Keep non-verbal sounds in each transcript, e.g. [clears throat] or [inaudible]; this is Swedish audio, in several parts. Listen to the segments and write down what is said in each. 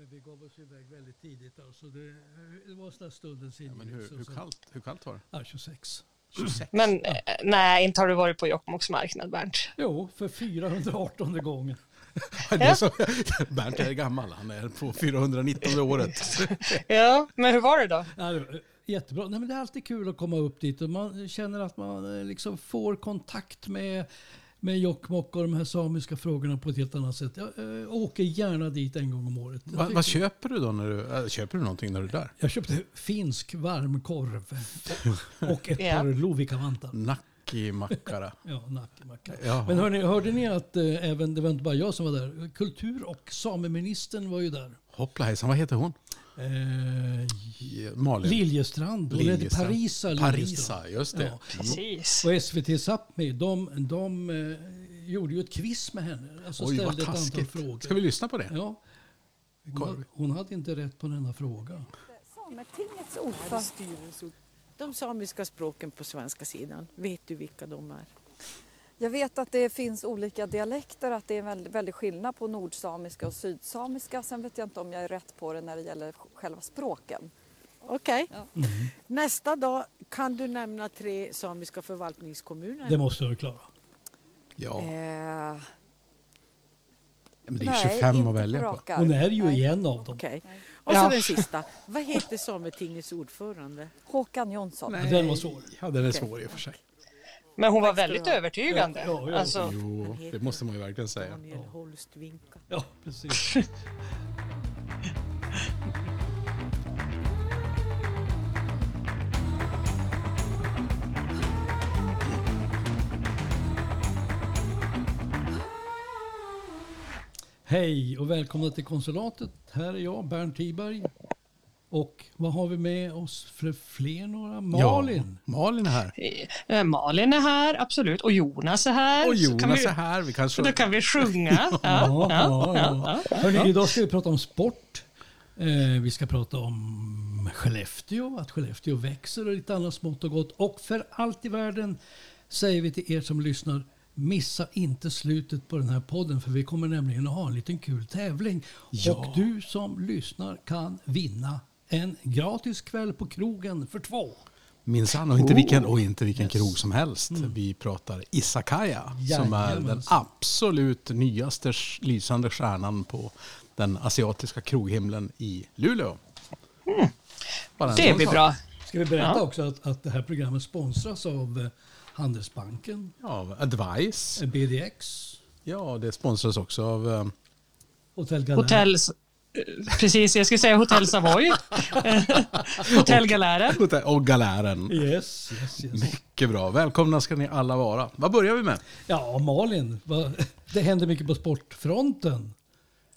men vi gav oss iväg väldigt tidigt. Alltså det, det var sådär stundens Ja, men hur, ingivelse. hur, kallt, hur kallt var det? Ja, 26. 26? Men eh, nej, inte har du varit på Jokkmokks marknad, Bernt. Jo, för 418 gången. Det är så, Bernt är gammal, han är på 419 året. [laughs] Ja, men hur var det då? Ja, det var jättebra. Nej, men det är alltid kul att komma upp dit och man känner att man eh, liksom får kontakt med, med Jokkmokk och de här samiska frågorna på ett helt annat sätt. Jag äh, åker gärna dit en gång om året. Va, vad köper du då? När du, äh, köper du någonting när du är där? Jag köpte finsk varmkorv [laughs] och ett par lovikkavantar. Nakkimakkara. [laughs] Ja, nackemacka. Jaha. Men hörni, hörde ni att eh, även, det var inte bara jag som var där, kultur och sameministern var ju där. Hoppla hejsan, vad heter hon? Eh, Malin? Liljestrand. Hon heter Liljestrand. Parisa Liljestrand. Parisa, just det. Ja. Precis. Och SVT Sápmi, de, de eh, gjorde ju ett quiz med henne. Alltså Oj, vad ställde ett antal taskigt. frågor. Ska vi lyssna på det? Ja. Hon, hade- hon hade inte rätt på denna fråga. Sametingets ordförande. De samiska språken på svenska sidan, vet du vilka de är? Jag vet att det finns olika dialekter, att det är väldigt, väldigt skillnad på nordsamiska och sydsamiska. Sen vet jag inte om jag är rätt på det när det gäller själva språken. Okej. Ja. Nästa dag kan du nämna tre samiska förvaltningskommuner. Det måste du klara. Ja, Eh, men det är nej, 25 inte att välja på. Hon är ju Nej. i en av dem. Okej. Och så den sista. Vad heter Sametingets ordförande? Håkan Jonsson. Ja, Den var svår. Ja, den är svår i och för sig. Men hon var väldigt övertygande. Ja, ja, ja. Alltså, Jo, det måste man ju verkligen säga. Daniel Holst Vinka. Ja, precis. [laughs] Hej och välkomna till konsulatet. Här är jag, Bernt Tiberg. Och vad har vi med oss för fler några? Malin. Ja, Malin är här. eh, Malin är här, absolut. Och Jonas är här. Och Så kan Jonas vi, är här. Vi kan Så då kan vi sjunga. [laughs] Ja, Ja, ja, ja, ja. Hörrni, idag ska vi prata om sport. Eh, vi ska prata om Skellefteå, att Skellefteå växer och lite annat smått och gott. Och för allt i världen säger vi till er som lyssnar, missa inte slutet på den här podden för vi kommer nämligen att ha en liten kul tävling. Ja. Och du som lyssnar kan vinna en gratis kväll på krogen för två. Minsann, och inte vilken, och inte vilken krog som helst. Vi pratar Isakaya, som är den absolut nyaste lysande stjärnan på den asiatiska kroghimlen i Luleå. En Det blir sak. bra. Ska vi berätta Ja. också att, att det här programmet sponsras av eh, Handelsbanken, Ja, Advice. eh, BDX, Ja, det sponsras också av... eh, Hotell Galär. Hotell... eh, Precis, jag skulle säga Hotell Savoy. [laughs] Hotell Galären. Hotell- Och Galären. Yes, yes, yes. Mycket bra. Välkomna ska ni alla vara. Vad börjar vi med? Ja, Malin, [laughs] det händer mycket på sportfronten.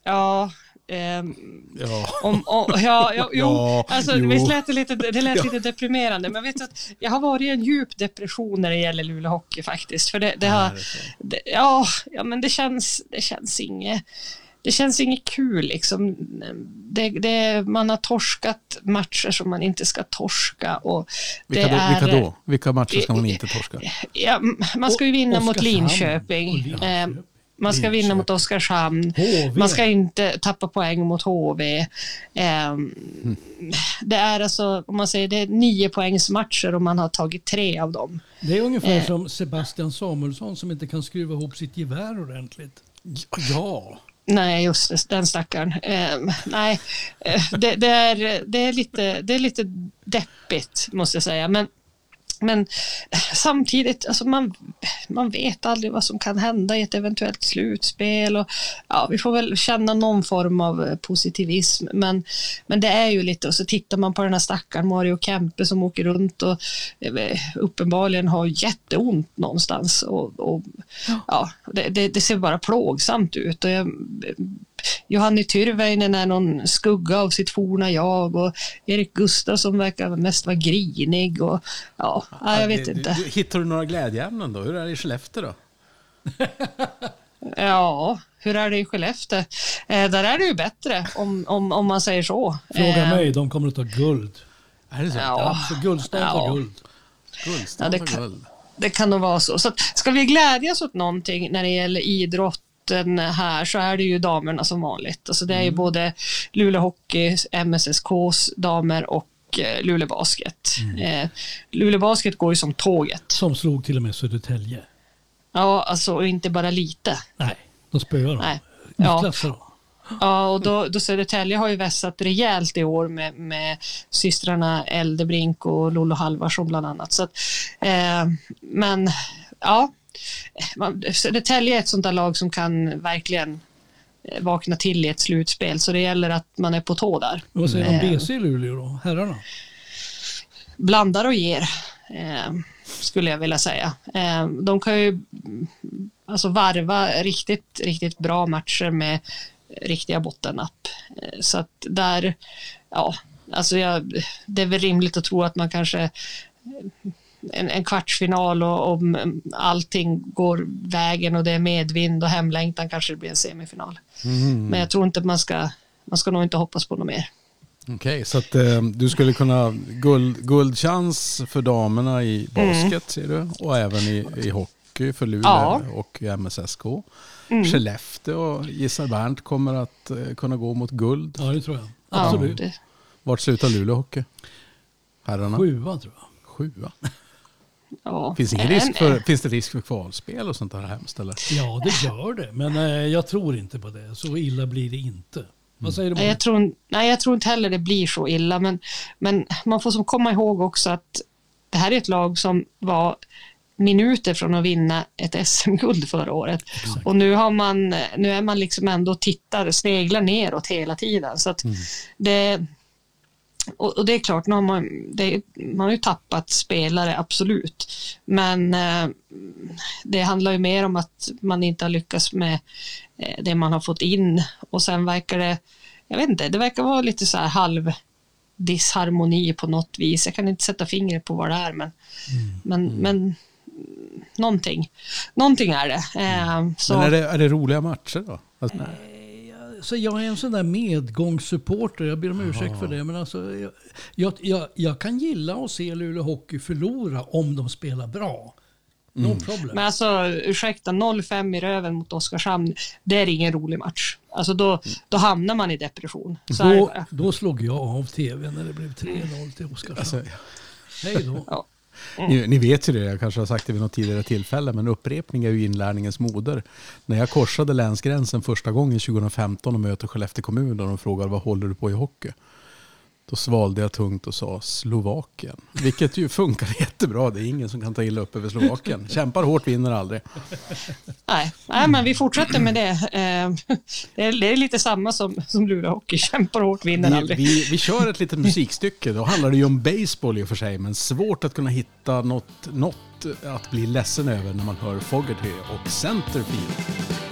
Ja, ehm, Ja. Om, om, ja, ja, jo, Ja, alltså, jo. Visst lät det lite, det lät lite deprimerande, men vet du att jag har varit i en djup depression när det gäller Luleå Hockey faktiskt. För det, det har, det ja, ja, men det känns, det känns inget, det känns inget kul liksom. Det, det, man har torskat matcher som man inte ska torska och det Vilka, då, är... vilka då? Vilka matcher ska man inte torska? Ja, man ska ju vinna mot Oskarshamn Linköping. och Linköping. Eh, Man ska vinna mot Oskarshamn. HV. Man ska inte tappa poäng mot HV. Ehm, Det är alltså, om man säger det är nio poängs matcher och man har tagit tre av dem. Det är ungefär Eh. som Sebastian Samuelsson som inte kan skruva ihop sitt gevär ordentligt. Ja, Nej, just det, den stackaren. Ehm, nej, eh, det, det, är, det, är lite, det är lite deppigt måste jag säga. Men, men samtidigt, alltså man, man vet aldrig vad som kan hända i ett eventuellt slutspel. Och, ja, vi får väl känna någon form av eh, positivism. Men, men det är ju lite, och så tittar man på den här stackaren Mario Kempe som åker runt och eh, uppenbarligen har jätteont någonstans. Och, och, ja, det, det, det ser bara plågsamt ut. Och jag, Johanni Tyrväinen är någon skugga av sitt forna jag och Erik Gustafsson verkar mest vara grinig och ja, nej, jag vet inte. Hittar du några glädjeämnen då? Hur är det i Skellefteå då? [laughs] Ja, hur är det i Skellefteå? Eh, där är det ju bättre om, om, om man säger så. Fråga Eh, mig, de kommer att ta guld. Är det så? Ja. Så Guldstad tar Ja. guld. Guldstad Ja, det och kan- guld. Det kan nog vara så. så att, ska vi glädjas åt någonting när det gäller idrott botten här så är det ju damerna som vanligt. Alltså det är ju Mm. både Luleå Hockey, MSSKs damer och eh, Luleå Basket. Mm. Eh, Luleå Basket går ju som tåget. Som slog till och med Södertälje. Ja, alltså och inte bara lite. Nej, de spöade dem. Ja. Ja, och då, då Södertälje har ju vässat rejält i år med, med systrarna Eldebrink och Lollo Halvarsson bland annat. Så att, eh, men ja, man- Södertälje är ett sånt där lag som kan verkligen eh, vakna till i ett slutspel, så det gäller att man är på tå där. Vad säger om Eh, BC i Luleå då? Herrarna? blandar och ger, eh, skulle jag vilja säga. Eh, de kan ju alltså varva riktigt, riktigt bra matcher med riktiga bottennapp. Eh, så att där, ja, alltså jag, det är väl rimligt att tro att man kanske en, en kvartsfinal och om allting går vägen och det är medvind och hemlängtan kanske det blir en semifinal. Men jag tror inte man ska, man ska nog inte hoppas på något mer. Okej, så att eh, du skulle kunna guld, guldchans för damerna i basket ser du och även i, i hockey för Luleå Ja. och MSSK. Skellefteå gissar Bernt kommer att eh, kunna gå mot guld. Ja, det tror jag. Ja, Absolut. det, Vart slutar Luleå hockey? Herrarna? Sjua tror jag. Sjua. Ja. Finns, ingen En- risk för, finns det risk för kvalspel och sånt där hemskt eller? Ja, det gör det. Men eh, jag tror inte på det. Så illa blir det inte. Vad säger du? Nej jag, tror, nej, jag tror inte heller det blir så illa, men, men man får som komma ihåg också att det här är ett lag som var minuter från att vinna ett SM-guld förra året. Och nu, har man, nu är man liksom ändå och tittar, sneglar neråt hela tiden. Så att det, och, och det är klart, nu har man, det, man har ju tappat spelare, absolut. Men eh, det handlar ju mer om att man inte har lyckats med eh, det man har fått in. Och sen verkar det, jag vet inte, det verkar vara lite så här halv disharmoni på något vis. Jag kan inte sätta fingret på vad det är, men, men, men mm, någonting. Någonting är det. Eh, så, Men är det, är det roliga matcher då? Alltså, Så jag är en sån där medgångssupporter. Jag ber om ursäkt för det. Men alltså, jag, jag, jag, jag kan gilla att se Luleå Hockey förlora om de spelar bra. No problem. Men alltså, ursäkta, 0-5 i röven mot Oskarshamn, det är ingen rolig match. Alltså då, då hamnar man i depression. Så Då, då slog jag av tv när det blev 3-0 till Oskarshamn. alltså, Hej då. Ja. Mm. Ni, ni vet ju det, jag kanske har sagt det vid något tidigare tillfälle, men upprepning är ju inlärningens moder. När jag korsade länsgränsen första gången 2015 och mötte Skellefteå kommun och de frågade vad håller du på i hockey? Då svalde jag tungt och sa Slovakien. Vilket ju funkar [laughs] jättebra. Det är ingen som kan ta illa upp över Slovakien. [laughs] Kämpar hårt, vinner aldrig. Nej, nej, men vi fortsätter med det. Eh, Det är, det är lite samma som, som Luleå Hockey, kämpar hårt, vinner Vi, aldrig. vi, vi kör ett litet musikstycke. Då handlar det ju om baseball i och för sig, men svårt att kunna hitta något, något att bli ledsen över när man hör Fogerty och Centerfield.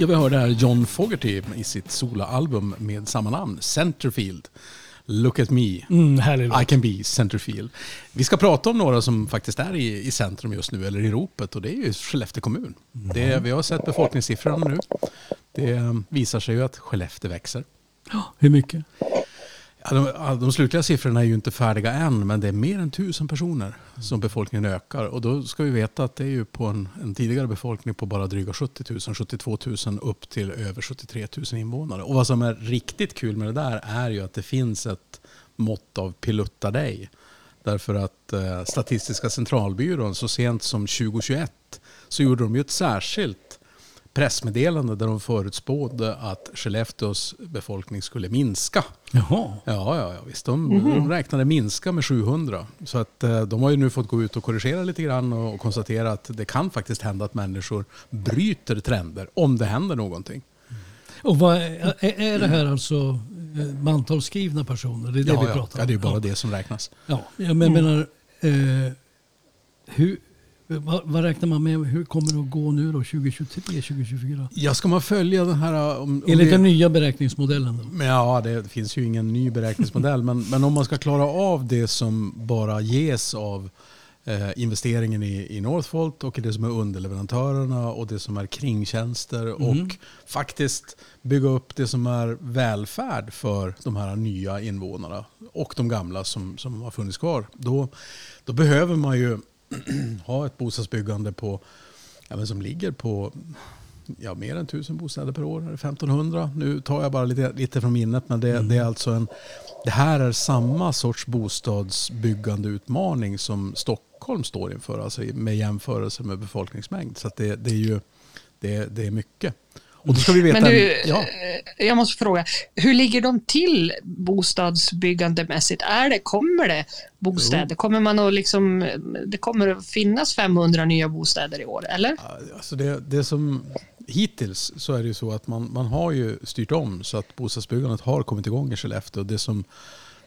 Ja, vi hörde här John Fogerty i sitt soloalbum med samma namn, Centerfield. Look at me. Mm, I can be centerfield. Vi ska prata om några som faktiskt är i, i centrum just nu, eller i ropet, och det är ju Skellefteå kommun. Det, vi har sett befolkningssiffrorna nu. Det eh, visar sig ju att Skellefteå växer. Hur mycket? Ja, de, de slutliga siffrorna är ju inte färdiga än, men det är mer än tusen personer som befolkningen ökar. Och då ska vi veta att det är ju på en, en tidigare befolkning på bara dryga 70 000, 72 000 upp till över 73 000 invånare. Och vad som är riktigt kul med det där är ju att det finns ett mått av pilutta dig. Därför att eh, Statistiska centralbyrån så sent som 2021 så gjorde de ju ett särskilt pressmeddelande där de förutspådde att Skellefteås befolkning skulle minska. Jaha. Ja, ja, ja visst. De, de räknade minska med 700. Så att eh, de har ju nu fått gå ut och korrigera lite grann och, och konstatera att det kan faktiskt hända att människor bryter trender om det händer någonting. Och vad är, är är det här alltså eh, mantalsskrivna personer? Det är det ja, vi ja. pratar om? ja, det är bara ja. det som räknas. Ja, jag men- menar, eh, hur, vad, vad räknar man med? Hur kommer det att gå nu då 2023, 2024? Ja, ska man följa den här... Om, om Enligt den nya beräkningsmodellen då? Men Ja, det finns ju ingen ny beräkningsmodell. [laughs] men, men om man ska klara av det som bara ges av eh, investeringen i, i Northvolt och det som är underleverantörerna och det som är kringtjänster och faktiskt bygga upp det som är välfärd för de här nya invånarna och de gamla som, som har funnits kvar. Då, då behöver man ju [clears throat] ha ett bostadsbyggande på, ja, som ligger på ja, mer än 1000 bostäder per år, eller 1500. Nu tar jag bara lite, lite från minnet, men det, det är alltså en... Det här är samma sorts bostadsbyggandeutmaning som Stockholm står inför, alltså med jämförelse med befolkningsmängd. Så det, det är ju det, det är mycket. Och då ska vi veta... Men du, ja, eh, jag måste fråga, hur ligger de till bostadsbyggandemässigt? Är det, kommer det bostäder? Kommer man att liksom, det kommer att finnas 500 nya bostäder i år, eller? Alltså det, det som, hittills så är det ju så att man, man har ju styrt om så att bostadsbyggandet har kommit igång i Skellefteå. Det som,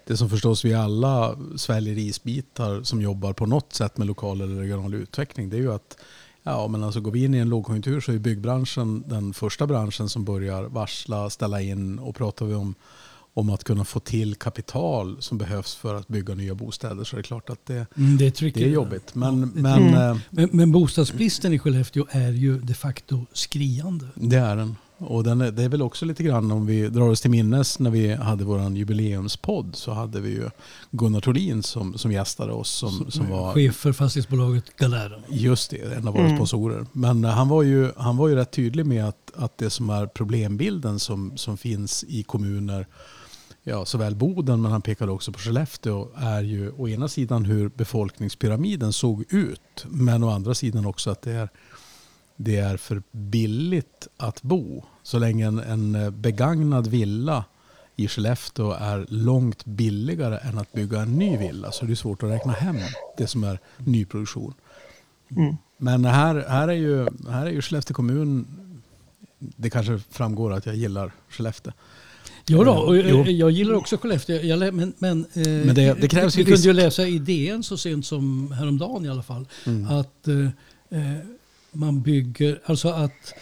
det som förstås vi alla sväljer isbitar som jobbar på något sätt med lokal eller regional utveckling det är ju att ja, men alltså går vi in i en lågkonjunktur så är byggbranschen den första branschen som börjar varsla, ställa in och pratar vi om om att kunna få till kapital som behövs för att bygga nya bostäder så är det klart att det, Mm, det, är det är jobbigt. Men, Ja, men eh, Men, men bostadsbristen i Skellefteå är ju de facto skriande. Det är den. Och den är, det är väl också lite grann om vi drar oss till minnes när vi hade vår jubileumspodd så hade vi ju Gunnar Tholin som, som gästade oss som, som var Chef för fastighetsbolaget Galären. just det, en av våra sponsorer. Men eh, han var ju, han var ju rätt tydlig med att, att det som är problembilden som, som finns i kommuner Ja, såväl Boden men han pekade också på Skellefteå är ju å ena sidan hur befolkningspyramiden såg ut men å andra sidan också att det är det är för billigt att bo. Så länge en, en begagnad villa i Skellefteå är långt billigare än att bygga en ny villa så är det svårt att räkna hem det som är nyproduktion. Men här, här, är ju, här är ju Skellefteå kommun, det kanske framgår att jag gillar Skellefteå. Jo då, och jag, jag gillar också Skellefteå. Jag, men men, eh, Men det- det krävs vi ju kunde risk- ju läsa i DN så sent som häromdagen i alla fall. Mm. Att eh, eh, man bygger, alltså att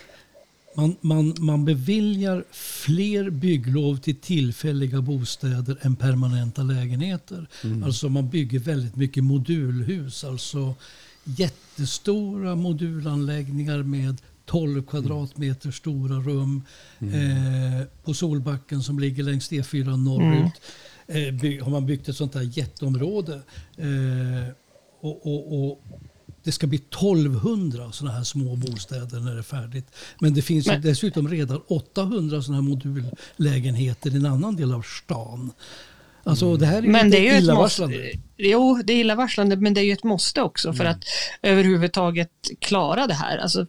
man, man, man beviljar fler bygglov till tillfälliga bostäder än permanenta lägenheter. Mm. Alltså man bygger väldigt mycket modulhus. Alltså jättestora modulanläggningar med 12 kvadratmeter stora rum eh, på Solbacken som ligger längs E4 norrut. Eh, by, har man byggt ett sånt här jätteområde. Eh, och, och, och det ska bli 1200 sådana här små bostäder när det är färdigt. Men det finns dessutom redan 800 sådana här modullägenheter i en annan del av stan. Alltså det här är Men det är ju ett illavarslande. måste. Jo, det är illavarslande, men det är ju ett måste också för att överhuvudtaget klara det här. Alltså,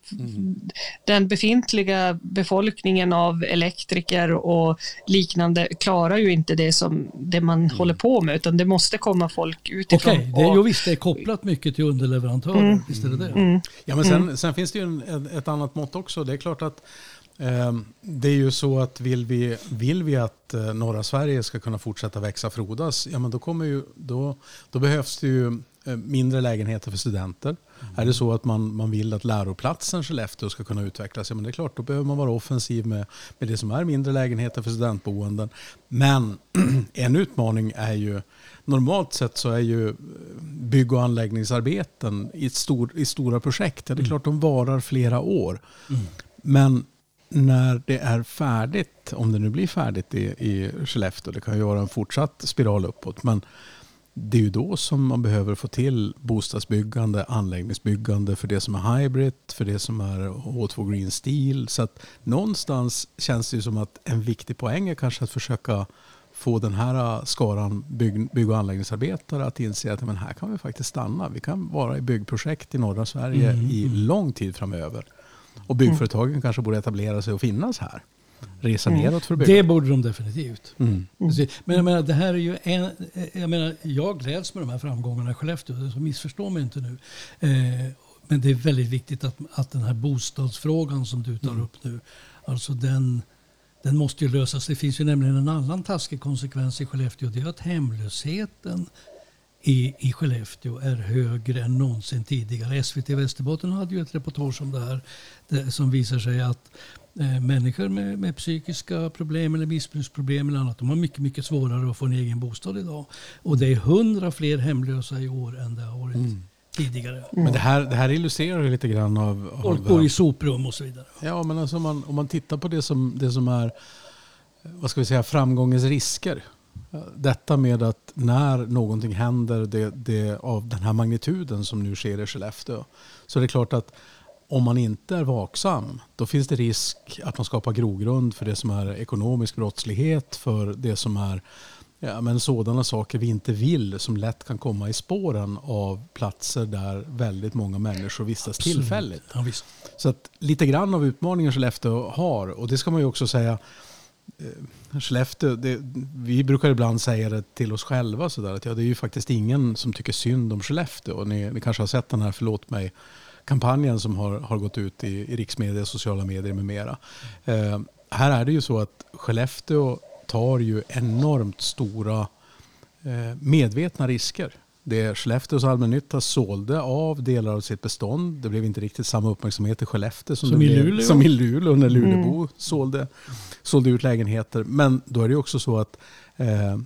Den befintliga befolkningen av elektriker och liknande klarar ju inte det som det man håller på med, utan det måste komma folk utifrån. Okej, jo, visst det är kopplat mycket till underleverantörer. Mm. Visst är det det? Ja, men sen, sen finns det ju en, ett, ett annat mått också. Det är klart att det är ju så att vill vi, vill vi att eh, norra Sverige ska kunna fortsätta växa och frodas, ja men då, kommer ju, då, då behövs det ju eh, mindre lägenheter för studenter. Är det så att man, man vill att läroplatsen Skellefteå ska kunna utvecklas, ja, men det är klart, då behöver man vara offensiv med, med det som är mindre lägenheter för studentboenden. Men [clears throat] en utmaning är ju, normalt sett så är ju eh, bygg och anläggningsarbeten i, stor, i stora projekt, ja, det är klart de varar flera år. Men när det är färdigt, om det nu blir färdigt i, i Skellefteå, det kan ju vara en fortsatt spiral uppåt, men det är ju då som man behöver få till bostadsbyggande, anläggningsbyggande för det som är hybrid, för det som är H2 Green Steel. Så att någonstans känns det ju som att en viktig poäng är kanske att försöka få den här skaran bygg, bygg och anläggningsarbetare att inse att men här kan vi faktiskt stanna. Vi kan vara i byggprojekt i norra Sverige Mm, i lång tid framöver. Och byggföretagen kanske borde etablera sig och finnas här. Resa neråt för att bygga. Det borde de definitivt. Mm. Precis. Men jag menar, det här är ju en, jag menar, jag gläds med de här framgångarna i Skellefteå, så missförstå mig inte nu. Eh, men det är väldigt viktigt att, att den här bostadsfrågan som du tar Mm. upp nu, alltså den, den måste ju lösas. Det finns ju nämligen en annan taskig konsekvens i Skellefteå. Det är att hemlösheten i, i Skellefteå är högre än någonsin tidigare. SVT Västerbotten hade ju ett reportage om det här det, som visar sig att eh, människor med, med psykiska problem eller missbruksproblem eller annat, de har mycket, mycket svårare att få en egen bostad idag. Och det är hundra fler hemlösa i år än det har varit tidigare. Men det här, det här illustrerar lite grann av... av Folk bor i soprum och så vidare. Ja, men alltså om, man, om man tittar på det som, det som är vad ska vi säga, framgångens risker. Detta med att när någonting händer det, det, av den här magnituden som nu sker i Skellefteå så är det klart att om man inte är vaksam då finns det risk att man skapar grogrund för det som är ekonomisk brottslighet, för det som är ja, men sådana saker vi inte vill som lätt kan komma i spåren av platser där väldigt många människor vistas tillfälligt. Ja. Så att lite grann av utmaningen Skellefteå har, och det ska man ju också säga, Eh, Skellefteå, det, vi brukar ibland säga det till oss själva sådär att ja, det är ju faktiskt ingen som tycker synd om Skellefteå. Och ni, ni kanske har sett den här Förlåt mig kampanjen som har, har gått ut i, i riksmedia, sociala medier med mera. Eh, här är det ju så att Skellefteå tar ju enormt stora eh, medvetna risker. Det Skellefteås allmännytta sålde av delar av sitt bestånd. Det blev inte riktigt samma uppmärksamhet i Skellefteå som, Som i blev, Luleå. som i Luleå när Lulebo sålde, sålde ut lägenheter. Men då är det ju också så att eh,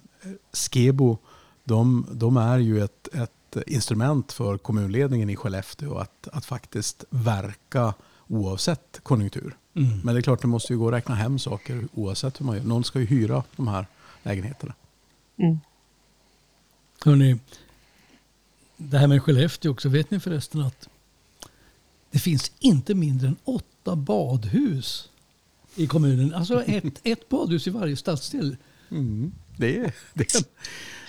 Skebo, de, de är ju ett, ett instrument för kommunledningen i Skellefteå att, att faktiskt verka oavsett konjunktur. Mm. Men det är klart, det måste ju gå att räkna hem saker oavsett hur man gör. Någon ska ju hyra de här lägenheterna. Hörrni, det här med Skellefteå också. Vet ni förresten att det finns inte mindre än åtta badhus i kommunen. Alltså ett, [laughs] ett badhus i varje stadsdel. Det är, det är,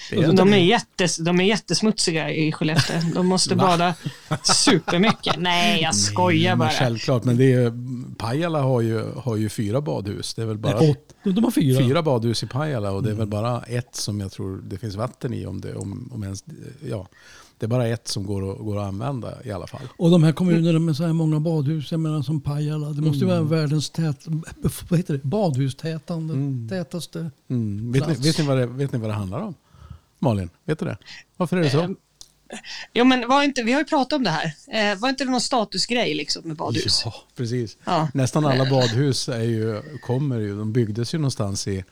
det är De är, jättes, de är jättesmutsiga i Skellefteå. De måste bada supermycket. Nej, jag skojar men bara. Självklart, men det är, Pajala har ju, har ju fyra badhus. Det är väl bara Nej, de har fyra. fyra badhus i Pajala och det är väl bara ett som jag tror det finns vatten i. Om det, om, om ens, ja, det är bara ett som går att, går att använda i alla fall. Och de här kommunerna med så här många badhus, jag menar som Pajala, det måste ju vara världens tät, vad heter det? badhustätande, tätaste. Mm. Vet, ni, vet, ni vad det, vet ni vad det handlar om? Malin, vet du det? Varför är det så? Jo, men var inte, vi har ju pratat om det här. Eh, var inte det någon statusgrej liksom med badhus? Ja, precis. Ja. Nästan alla badhus är ju, kommer ju, de byggdes ju någonstans i,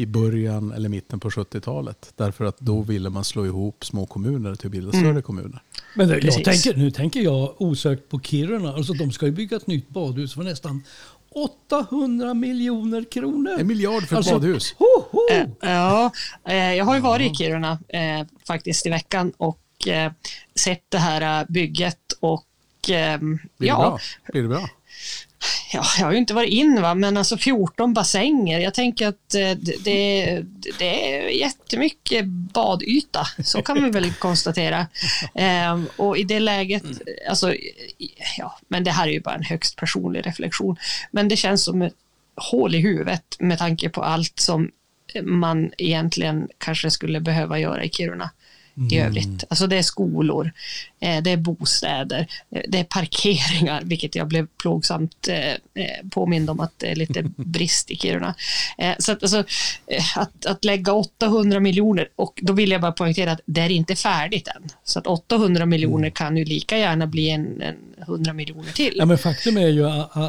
i början eller mitten på 70-talet. Därför att då ville man slå ihop små kommuner till att bilda större kommuner. Men det, jag tänker, nu tänker jag osökt på Kiruna. Alltså de ska ju bygga ett nytt badhus för nästan 800 miljoner kronor. En miljard för ett Alltså, badhus. Ho, ho! Eh, ja, eh, jag har ju varit i Kiruna eh, faktiskt i veckan och eh, sett det här eh, bygget och eh, Blir det ja, bra? Blir det bra? Ja, jag har ju inte varit in va, men alltså 14 bassänger. Jag tänker att eh, det, det, det är jättemycket badyta, så kan vi väl [laughs] konstatera. Eh, och i det läget, alltså, i- ja, men det här är ju bara en högst personlig reflektion, men det känns som ett hål i huvudet med tanke på allt som man egentligen kanske skulle behöva göra i Kiruna. I övrigt. Alltså det är skolor, eh, det är bostäder, eh, det är parkeringar, [laughs] vilket jag blev plågsamt eh, påmind om att det är lite [laughs] brist i Kiruna. Så att, alltså, att, att lägga 800 miljoner, och då vill jag bara poängtera att det är inte färdigt än. Så att 800 miljoner kan ju lika gärna bli en, en 100 miljoner till. Ja, men faktum är ju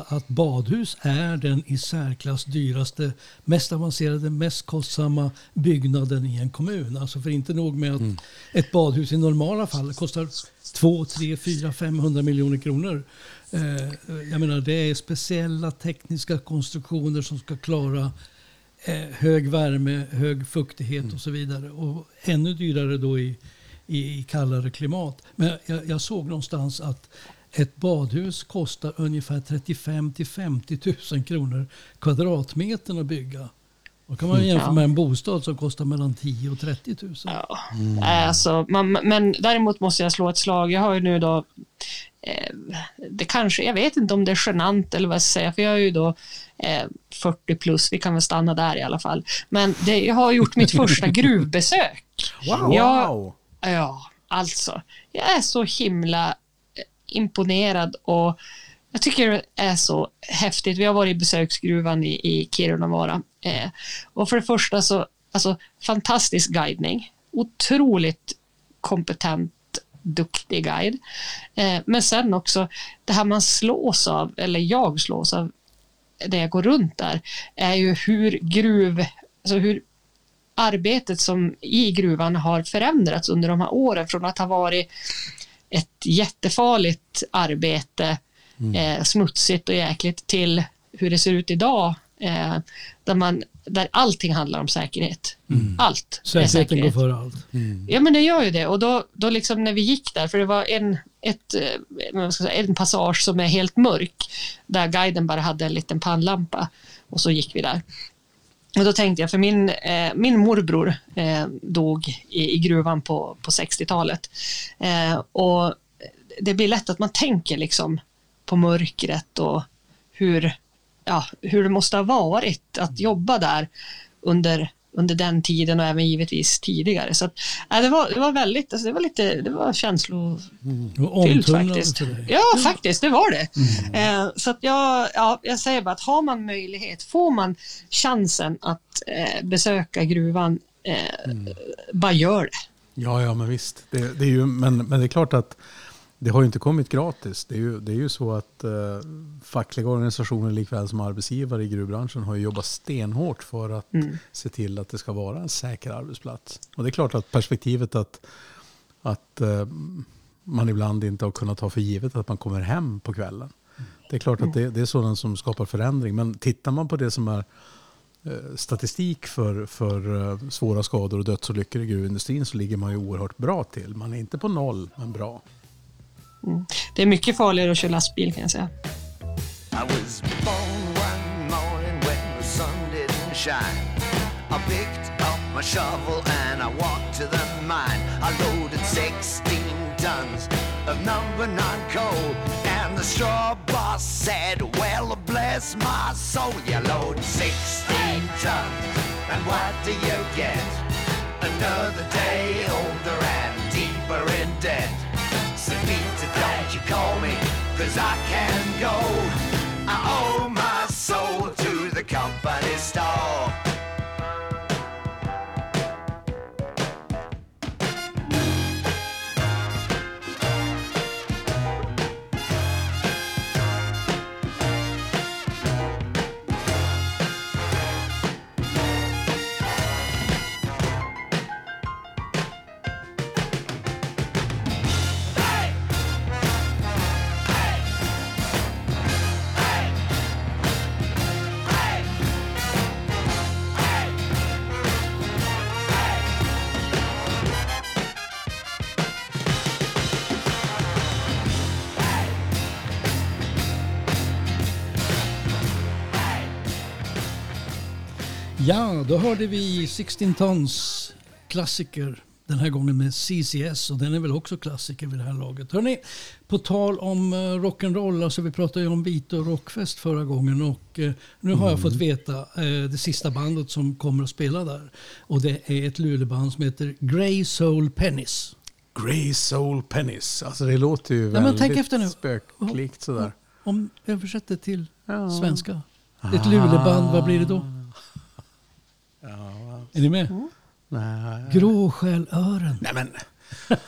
att badhus är den i särklass dyraste, mest avancerade, mest kostsamma byggnaden i en kommun. Alltså för inte nog med att ett badhus i normala fall kostar 2, 3, 4, 500 miljoner kronor. Eh, jag menar det är speciella tekniska konstruktioner som ska klara eh, hög värme, hög fuktighet och så vidare. Och ännu dyrare då i, i, i kallare klimat. Men jag, jag såg någonstans att ett badhus kostar ungefär 35 till 50 000 kronor kvadratmetern att bygga. Då kan man jämföra Ja. med en bostad som kostar mellan 10 och 30 000. Ja. Nej, Alltså, man, men däremot måste jag slå ett slag. Jag har ju nu då eh, det kanske, jag vet inte om det är genant eller vad jag ska säga, för jag är ju då eh, 40 plus, vi kan väl stanna där i alla fall. Men det, jag har gjort mitt första [laughs] gruvbesök. Wow! Jag, ja, alltså, jag är så himla eh, imponerad och jag tycker det är så häftigt. Vi har varit i besöksgruvan i, i Kirunavaara. Eh, och för det första så, alltså fantastisk guidning. Otroligt kompetent, duktig guide. Eh, men sen också det här man slås av, eller jag slås av, när jag går runt där, är ju hur gruv, alltså hur arbetet som i gruvan har förändrats under de här åren från att ha varit ett jättefarligt arbete, eh, smutsigt och jäkligt, till hur det ser ut idag, eh, där, man, där allting handlar om säkerhet. Allt är Säkerheten går säkerhet. före allt. Ja, men det gör ju det. Och då, då liksom när vi gick där, för det var en, ett, eh, vad ska jag säga, en passage som är helt mörk, där guiden bara hade en liten pannlampa och så gick vi där. Och då tänkte jag, för min, eh, min morbror eh, dog i, i gruvan på, på 60-talet. Eh, och det blir lätt att man tänker liksom på mörkret och hur, ja, hur det måste ha varit att jobba där under, under den tiden och även givetvis tidigare. Så att, äh, det, var, det var väldigt, alltså det var lite, det var känslofyllt omtumlande faktiskt. Ja, faktiskt, det var det. Eh, så att jag, ja, jag säger bara att har man möjlighet, får man chansen att eh, besöka gruvan, eh, bara gör det. Ja, ja, men visst. Det, det är ju, men, men det är klart att det har ju inte kommit gratis. Det är ju, det är ju så att eh, fackliga organisationer likväl som arbetsgivare i gruvbranschen har jobbat stenhårt för att se till att det ska vara en säker arbetsplats. Och det är klart att perspektivet att, att eh, man ibland inte har kunnat ta för givet att man kommer hem på kvällen. Det är klart att det, det är sådant som skapar förändring. Men tittar man på det som är eh, statistik för, för eh, svåra skador och dödsolyckor i gruvindustrin så ligger man ju oerhört bra till. Man är inte på noll, men bra. Mm. Det är mycket farligare att köra lastbil kan jag säga. I was born one morning when the sun didn't shine. I picked up my shovel and I walked to the mine. I loaded 16 tons of number nine coal. And the straw boss said, Well, bless my soul, you load 16 tons. And what do you get? Another day older and deeper in debt. So Peter, don't you call me, cause I can go. Ja, då hörde vi 16 Tons klassiker Den här gången med CCS och den är väl också klassiker vid det här laget. Hörrni, på tal om eh, rock'n'roll, alltså vi pratade ju om Vito Rockfest förra gången och eh, nu har jag fått veta eh, det sista bandet som kommer att spela där. Och det är ett Luleåband som heter Grey Soul Pennies. Grey Soul Pennies. Alltså det låter ju Nej, väldigt tänk efter nu. spöklikt sådär. Om översätter till Ja. svenska. Ett Luleåband, vad blir det då? Är ni med? Nej. Gråsjälören. Nej men. [laughs]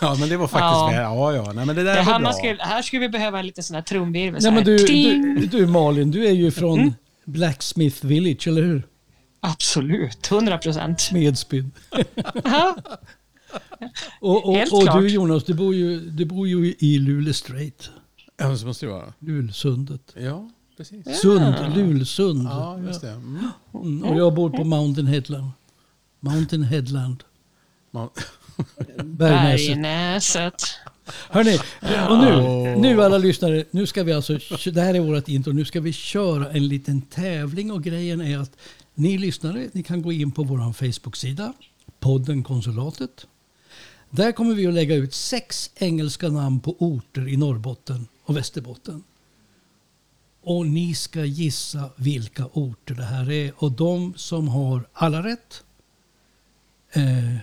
ja men det var faktiskt Ja. väl. Ja ja. Nej men det där Det här, bra. skulle, här skulle vi behöva en liten sån här trumvirvel. Nej, så men du, du, du Malin, du är ju från Blacksmith Village, eller hur? Absolut, 100 procent. Smedspyd. [laughs] och och, Helt och klart. du Jonas, du bor ju, du bor ju i Luleå Strait. Ja så måste det vara. Lulsundet. Ja precis. Sund, Lulsund. Ja just det. Mm. Mm, och jag bor på Mountain Headland. Mountain Headland. [laughs] Bergnäset. Bergnäset. Hörni, och nu, nu alla lyssnare, nu ska vi alltså, det här är vårt intro, nu ska vi köra en liten tävling och grejen är att ni lyssnare, ni kan gå in på vår Facebook-sida, podden Konsulatet. Där kommer vi att lägga ut sex engelska namn på orter i Norrbotten och Västerbotten. Och ni ska gissa vilka orter det här är. Och de som har alla rätt, eh,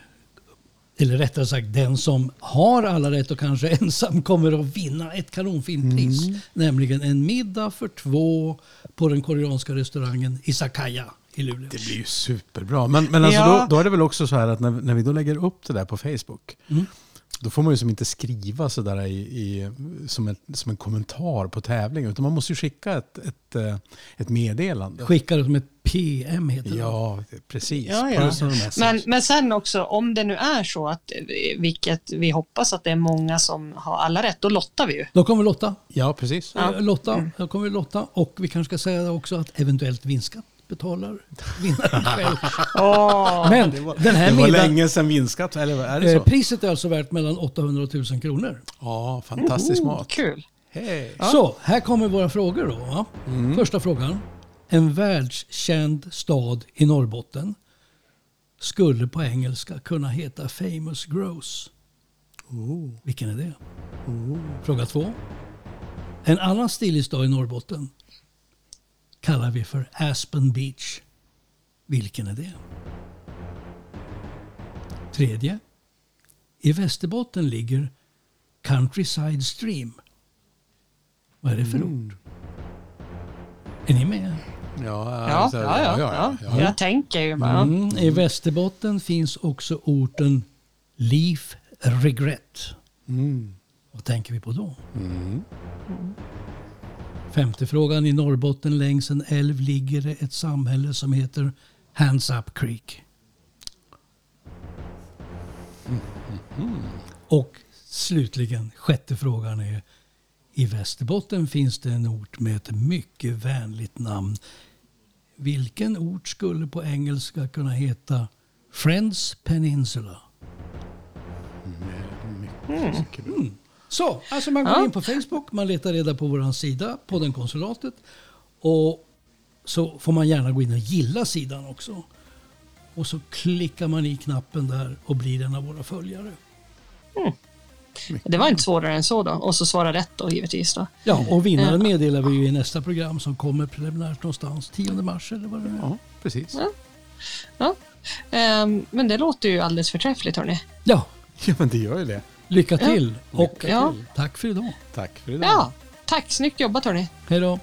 eller rättare sagt den som har alla rätt och kanske [laughs] ensam kommer att vinna ett kanonfint pris. Nämligen en middag för två på den koreanska restaurangen Isakaya i Luleå. det blir ju superbra. Men, men alltså Ja. då, då är det väl också så här att när, när vi då lägger upp det där på Facebook. Mm. Då får man ju som inte skriva sådär i, i, som, ett, som en kommentar på tävlingen. Utan man måste ju skicka ett, ett, eh, ett meddelande. Skickar det som ett PM heter det. Ja, precis. Ja, ja. Men, men sen också, om det nu är så att, eh, vilket vi hoppas att det är många som har alla rätt, då lottar vi ju. Då kommer Lotta. Ja, precis. Ja. Eh, Lotta, då kommer Lotta. Och vi kanske ska säga också att eventuellt vinstskatt betalar vinnaren själv. [laughs] Men den här Det var middagen, länge sedan vinstskatt, eller är det eh, så? priset är alltså värt mellan 800 och 1000 kronor. Ja, fantastisk mat. Kul. Hej. Så, här kommer våra frågor då. va? Första frågan. En världskänd stad i Norrbotten skulle på engelska kunna heta Famous Gross. Vilken är det? Fråga två. En annan stilig stad i Norrbotten kallar vi för Aspen Beach. Vilken är det? Tredje. I Västerbotten ligger Countryside Stream. Vad är det för ord? Är ni med? Ja, Ja, alltså, ja, ja. ja, ja. Jag tänker ju bara. Mm. I Västerbotten finns också orten Leaf Regret. Mm. Vad tänker vi på då? Femte frågan. I Norrbotten längs en älv ligger det ett samhälle som heter Hands Up Creek. Och slutligen, sjätte frågan är i Västerbotten finns det en ort med ett mycket vänligt namn. Vilken ort skulle på engelska kunna heta Friends Peninsula? Mm. mm. Så, alltså man går Ja. in på Facebook, man letar reda på vår sida, podden Konsulatet. Och så får man gärna gå in och gilla sidan också. Och så klickar man i knappen där och blir en av våra följare. Det var inte svårare än så då. Och så svara rätt då givetvis då. Ja, och vinnaren meddelar vi ju i nästa program som kommer preliminärt någonstans 10 mars eller vad det är. Ja, precis. Ja. Ehm, men det låter ju alldeles förträffligt hörni. Ja, Ja, men det gör ju det. Lycka till och Ja. tack för idag. Tack för idag. Ja, tack. Snyggt jobbat hörni. Hej då.